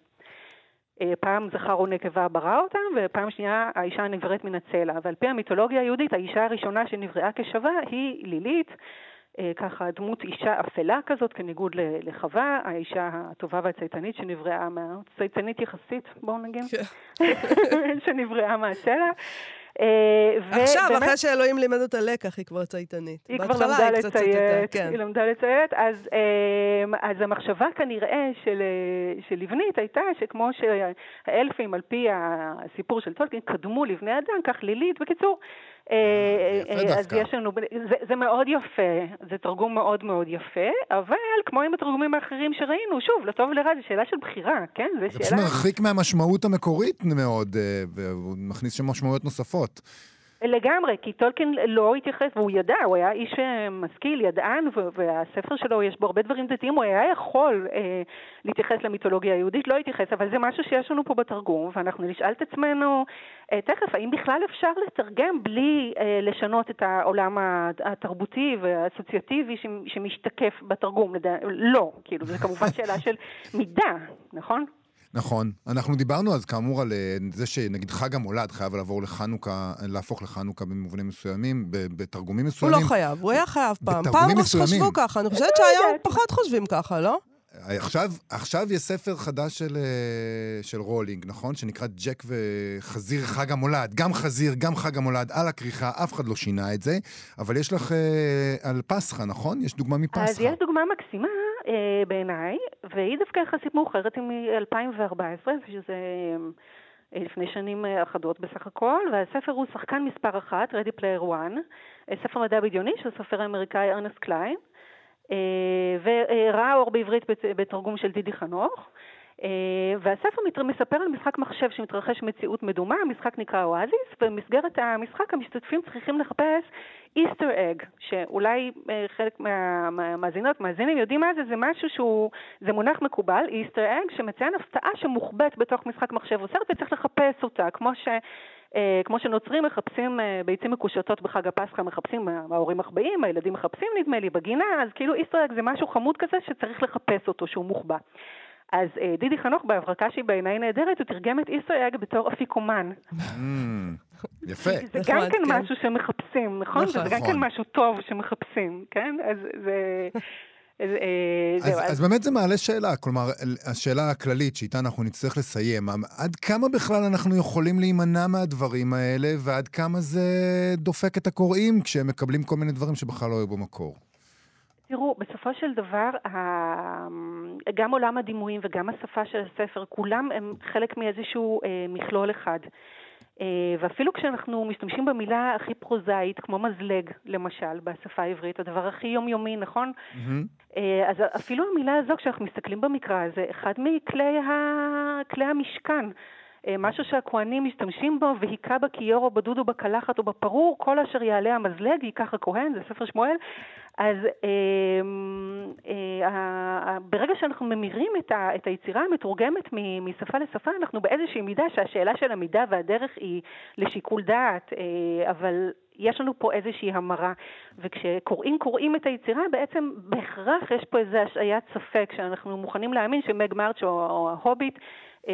פעם זכר או נקבה ברא אותם, ופעם שנייה האישה נבראת מן הצלע. ועל פי המיתולוגיה היהודית, האישה הראשונה שנבראה כשווה היא לילית, ככה דמות אישה אפלה כזאת, כניגוד לחווה, האישה הטובה והצייתנית שנבראה מה... צייתנית יחסית, בואו נגיד, שנבראה מהצלע. אה, עכשיו, אחרי שאלוהים לימד אותה לקח, היא כבר צייתנית. היא כבר למדה לציית, כן. היא למדה לציית, אז, אמ, אז המחשבה כנראה של, אה, של לבנית הייתה שכמו שהאלפים על פי הסיפור של טולקין קדמו לבני אדם, כך לילית, בקיצור, אה, יפה אה, דווקא. יש לנו, זה, זה מאוד יפה, זה תרגום מאוד מאוד יפה, אבל כמו עם התרגומים האחרים שראינו, שוב, לטוב ולרע, זו שאלה של בחירה, כן? זו זה פשוט שאלה... מרחיק מהמשמעות המקורית מאוד, אה, והוא מכניס שם משמעויות נוספות. לגמרי, כי טולקין לא התייחס, והוא ידע, הוא היה איש אה, משכיל, ידען, והספר שלו יש בו הרבה דברים דתיים, הוא היה יכול אה, להתייחס למיתולוגיה היהודית, לא התייחס, אבל זה משהו שיש לנו פה בתרגום, ואנחנו נשאל את עצמנו אה, תכף, האם בכלל אפשר לתרגם בלי אה, לשנות את העולם התרבותי והאסוציאטיבי שמשתקף בתרגום? לא, כאילו, זו כמובן שאלה של מידה, נכון? נכון. אנחנו דיברנו אז כאמור על אה, זה שנגיד חג המולד חייב לעבור לחנוכה, להפוך לחנוכה במובנים מסוימים, בתרגומים הוא מסוימים. לא חייב, הוא היה חייב פעם. פעם. חשבו ככה, אני חושבת שהיום פחות חושבים ככה, לא? עכשיו, עכשיו יש ספר חדש של, אה, של רולינג, נכון? שנקרא ג'ק וחזיר חג המולד. גם חזיר, גם חג המולד על הכריכה, אף אחד לא שינה את זה. אבל יש לך אה, על פסחא, נכון? יש דוגמה מפסחא. אז יש דוגמה מקסימה אה, בעיניי, והיא דווקא יחסית מאוחרת, היא מ-2014, שזה אה, לפני שנים אה, אחדות בסך הכל, והספר הוא שחקן מספר אחת, Ready Player One, אה, ספר מדע בדיוני של הסופר האמריקאי ארנסט קליין, וראה אור בעברית בת- בתרגום של דידי חנוך. אה, והספר מספר על משחק מחשב שמתרחש מציאות מדומה, המשחק נקרא אואזיס, ובמסגרת המשחק המשתתפים צריכים לחפש Easter egg, שאולי אה, חלק מה- מהמאזינות, מאזינים יודעים מה זה, זה משהו שהוא, זה מונח מקובל, Easter egg, שמציין הפתעה שמוחבאת בתוך משחק מחשב או סרט וצריך לחפש אותה, כמו ש... אה, כמו שנוצרים מחפשים אה, ביצים מקושטות בחג הפסחא, מחפשים, אה, ההורים מחבאים, הילדים מחפשים נדמה לי בגינה, אז כאילו Easter egg זה משהו חמוד כזה שצריך לחפש אותו, שהוא מוחבא. אז אה, דידי חנוך בהברקה שהיא בעיניי נהדרת, הוא תרגם את Easter egg בתור אפיקומן. אמ, יפה. זה גם כן כן. משהו שמחפשים, נכון? זה גם נכון. כן משהו טוב שמחפשים, כן? אז זה... אז, אה, אז, אז באמת זה מעלה שאלה, כלומר, השאלה הכללית שאיתה אנחנו נצטרך לסיים, עד כמה בכלל אנחנו יכולים להימנע מהדברים האלה, ועד כמה זה דופק את הקוראים כשהם מקבלים כל מיני דברים שבכלל לא היו במקור? תראו, בסופו של דבר, גם עולם הדימויים וגם השפה של הספר, כולם הם חלק מאיזשהו אה, מכלול אחד. אה, ואפילו כשאנחנו משתמשים במילה הכי פרוזאית, כמו מזלג, למשל, בשפה העברית, הדבר הכי יומיומי, נכון? אה, אז אפילו המילה הזו, כשאנחנו מסתכלים במקרא, זה אחד מכלי ה... המשכן. אה, משהו שהכוהנים משתמשים בו, והיכה בכיור או בדוד או בקלחת או בפרור, כל אשר יעלה המזלג, ייקח הכהן, זה ספר שמואל. אז אה, אה, ה- ה- ברגע שאנחנו ממירים את, ה, את היצירה המתורגמת משפה לשפה, אנחנו באיזושהי מידה שהשאלה של המידה והדרך היא לשיקול דעת, אה, אבל יש לנו פה איזושהי המרה. וכשקוראים קוראים את היצירה, בעצם בהכרח יש פה איזו השעיית ספק, שאנחנו מוכנים להאמין שמג מרץ' או, או ההוביט אה,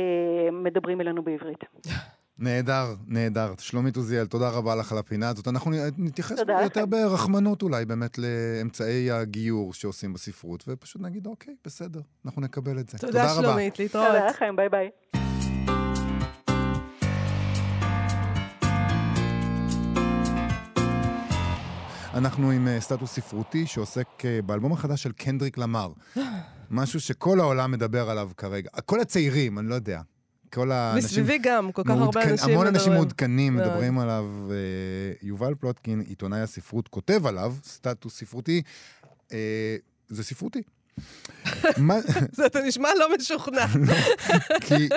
מדברים אלינו בעברית. נהדר, נהדר. שלומית עוזיאל, תודה רבה לך על הפינה הזאת. אנחנו נתייחס תודה יותר. ברחמנות אולי באמת לאמצעי הגיור שעושים בספרות, ופשוט נגיד, אוקיי, בסדר, אנחנו נקבל את זה. תודה, רבה. שלומית, להתראות. תודה לכם, ביי ביי. אנחנו עם אה, סטטוס ספרותי שעוסק אה, באלבום החדש של קנדריק למר. משהו שכל העולם מדבר עליו כרגע. כל הצעירים, אני לא יודע. כל האנשים... מסביבי גם, כל כך הרבה מעודכן- אנשים המון אנשים מדברים. מעודכנים מאוד. מדברים עליו. אה, יובל פלוטקין, עיתונאי הספרות, כותב עליו, סטטוס ספרותי. אה, זה ספרותי. מה- זה, אתה נשמע לא משוכנע. כי,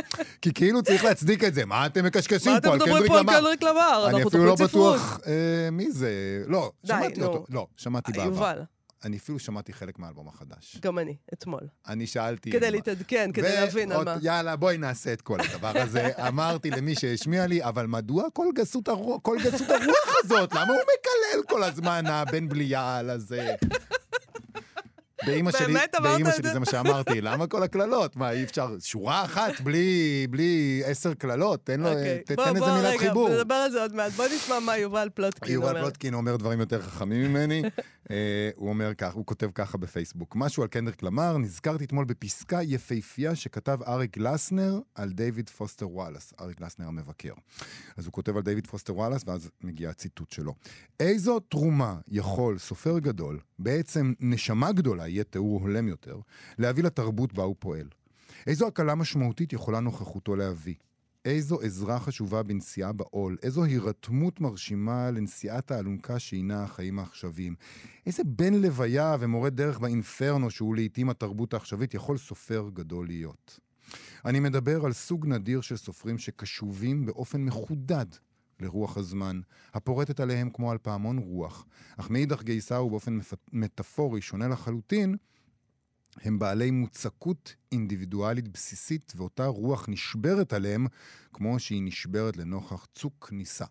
כי כאילו צריך להצדיק את זה. מה אתם מקשקשים מה פה אתם על מדברים קנדריק פה על למר? קנדריק למר? אני אפילו לא. בטוח אה, מי זה. לא, שמעתי. אותו. לא, שמעתי בעבר. אני אפילו שמעתי חלק מהאלבום החדש. גם אני, אתמול. אני שאלתי... כדי להתעדכן, כדי להבין על מה. יאללה, בואי נעשה את כל הדבר הזה. אמרתי למי שהשמיע לי, אבל מדוע כל גסות הרוח, כל גסות הרוח הזאת? למה הוא מקלל כל הזמן, הבן בליעל הזה? באימא שלי, באימא את שלי זה? מה שאמרתי, למה כל הקללות? מה, אי אפשר, שורה אחת בלי, בלי עשר קללות? תן לו, אוקיי. תתן בוא, איזה בוא, מילת רגע, חיבור. נדבר על זה עוד מעט. בוא נשמע מה יובל פלוטקין אומר. יובל פלוטקין אומר דברים יותר חכמים ממני. אה, הוא אומר כך, הוא כותב ככה בפייסבוק. משהו על קנדריק למר, נזכרתי אתמול בפסקה יפהפייה שכתב אריק גלסנר על דיוויד פוסטר וואלאס, אריק גלסנר המבקר. אז הוא כותב על דיוויד פוסטר וואלאס, ואז מגיע הציטוט שלו. איזו תרומה יכול סופר גדול, בעצם נשמה גדולה, יהיה תיאור הולם יותר, להביא לתרבות בה הוא פועל? איזו הקלה משמעותית יכולה נוכחותו להביא? איזו עזרה חשובה בנשיאה בעול, איזו הירתמות מרשימה לנשיאת האלונקה שהינה החיים העכשוויים. איזה בן לוויה ומורה דרך באינפרנו שהוא לעיתים התרבות העכשווית יכול סופר גדול להיות. אני מדבר על סוג נדיר של סופרים שקשובים באופן מחודד לרוח הזמן, הפורטת עליהם כמו על פעמון רוח, אך מאידך גיסא ובאופן מפ... מטאפורי שונה לחלוטין, הם בעלי מוצקות אינדיבידואלית בסיסית, ואותה רוח נשברת עליהם, כמו שהיא נשברת לנוכח צוק ניסה.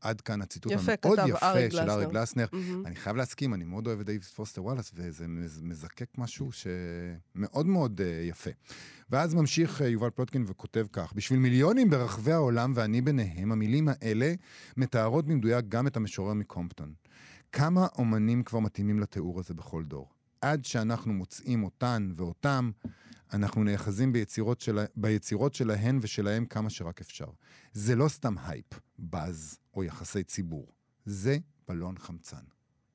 עד כאן הציטוט יפה, המאוד יפה אריק של אריק גלסנר. מהמם. אני חייב להסכים, אני מאוד אוהב את דייוויד פוסטר וואלאס, וזה מז- מזקק משהו שמאוד מאוד אה, יפה. ואז ממשיך אה, יובל פלוטקין וכותב כך: בשביל מיליונים ברחבי העולם, ואני ביניהם, המילים האלה מתארות במדויק גם את המשורר מקומפטון. כמה אומנים כבר מתאימים לתיאור הזה בכל דור? עד שאנחנו מוצאים אותן ואותם, אנחנו נאחזים ביצירות, של... ביצירות שלהן ושלהם כמה שרק אפשר. זה לא סתם הייפ, באז או יחסי ציבור. זה בלון חמצן.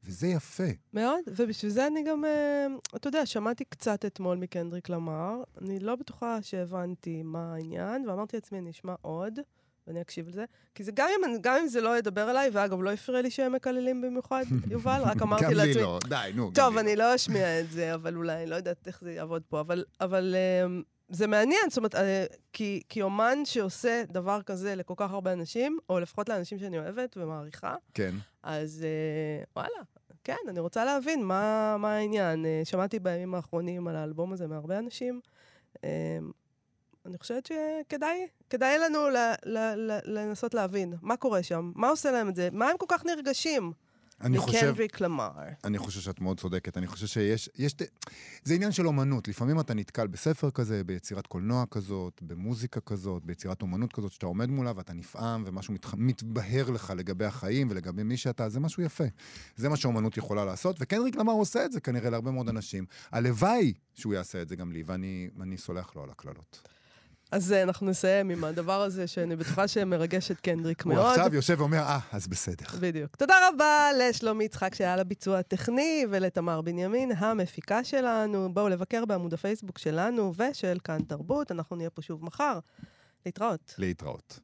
וזה יפה. מאוד, ובשביל זה אני גם, אה, אתה יודע, שמעתי קצת אתמול מקנדריק למר. אני לא בטוחה שהבנתי מה העניין, ואמרתי לעצמי, אני אשמע עוד, ואני אקשיב לזה. כי זה גם אם, גם אם זה לא ידבר אליי, ואגב, לא הפריע לי שהם מקללים במיוחד, יובל, רק אמרתי גם לעצמי... לי לא, די, נו. גם טוב, אני לא אשמיע את זה, אבל אולי, לא יודעת איך זה יעבוד פה, אבל, אבל אה, זה מעניין, זאת אומרת, אה, כי, כי אומן שעושה דבר כזה לכל כך הרבה אנשים, או לפחות לאנשים שאני אוהבת ומעריכה, כן. אז אה, וואלה, כן, אני רוצה להבין מה, מה העניין. אה, שמעתי בימים האחרונים על האלבום הזה מהרבה אנשים. אני חושבת שכדאי כדאי לנו ל, ל, ל, לנסות להבין מה קורה שם, מה עושה להם את זה, מה הם כל כך נרגשים אני חושב, מקנדריק למר. אני חושב שאת מאוד צודקת. אני חושב שיש... יש, זה עניין של אומנות. לפעמים אתה נתקל בספר כזה, ביצירת קולנוע כזאת, במוזיקה כזאת, ביצירת אומנות כזאת, שאתה עומד מולה ואתה נפעם, ומשהו מתח... מתבהר לך לגבי החיים ולגבי מי שאתה, זה משהו יפה. זה מה שאומנות יכולה לעשות, וקנדריק למר עושה את זה כנראה להרבה מאוד אנשים. הלוואי שהוא יעשה את זה גם לי, ואני סולח לו על הקללות. אז אה, אנחנו נסיים עם הדבר הזה, שאני בטוחה שמרגש את קנדריק הוא מאוד. עכשיו יושב ואומר, אה, אז בסדר. בדיוק. תודה רבה לשלומי יצחק שהיה לביצוע הטכני, ולתמר בנימין, המפיקה שלנו. בואו לבקר בעמוד הפייסבוק שלנו ושל כאן תרבות, אנחנו נהיה פה שוב מחר. להתראות. להתראות.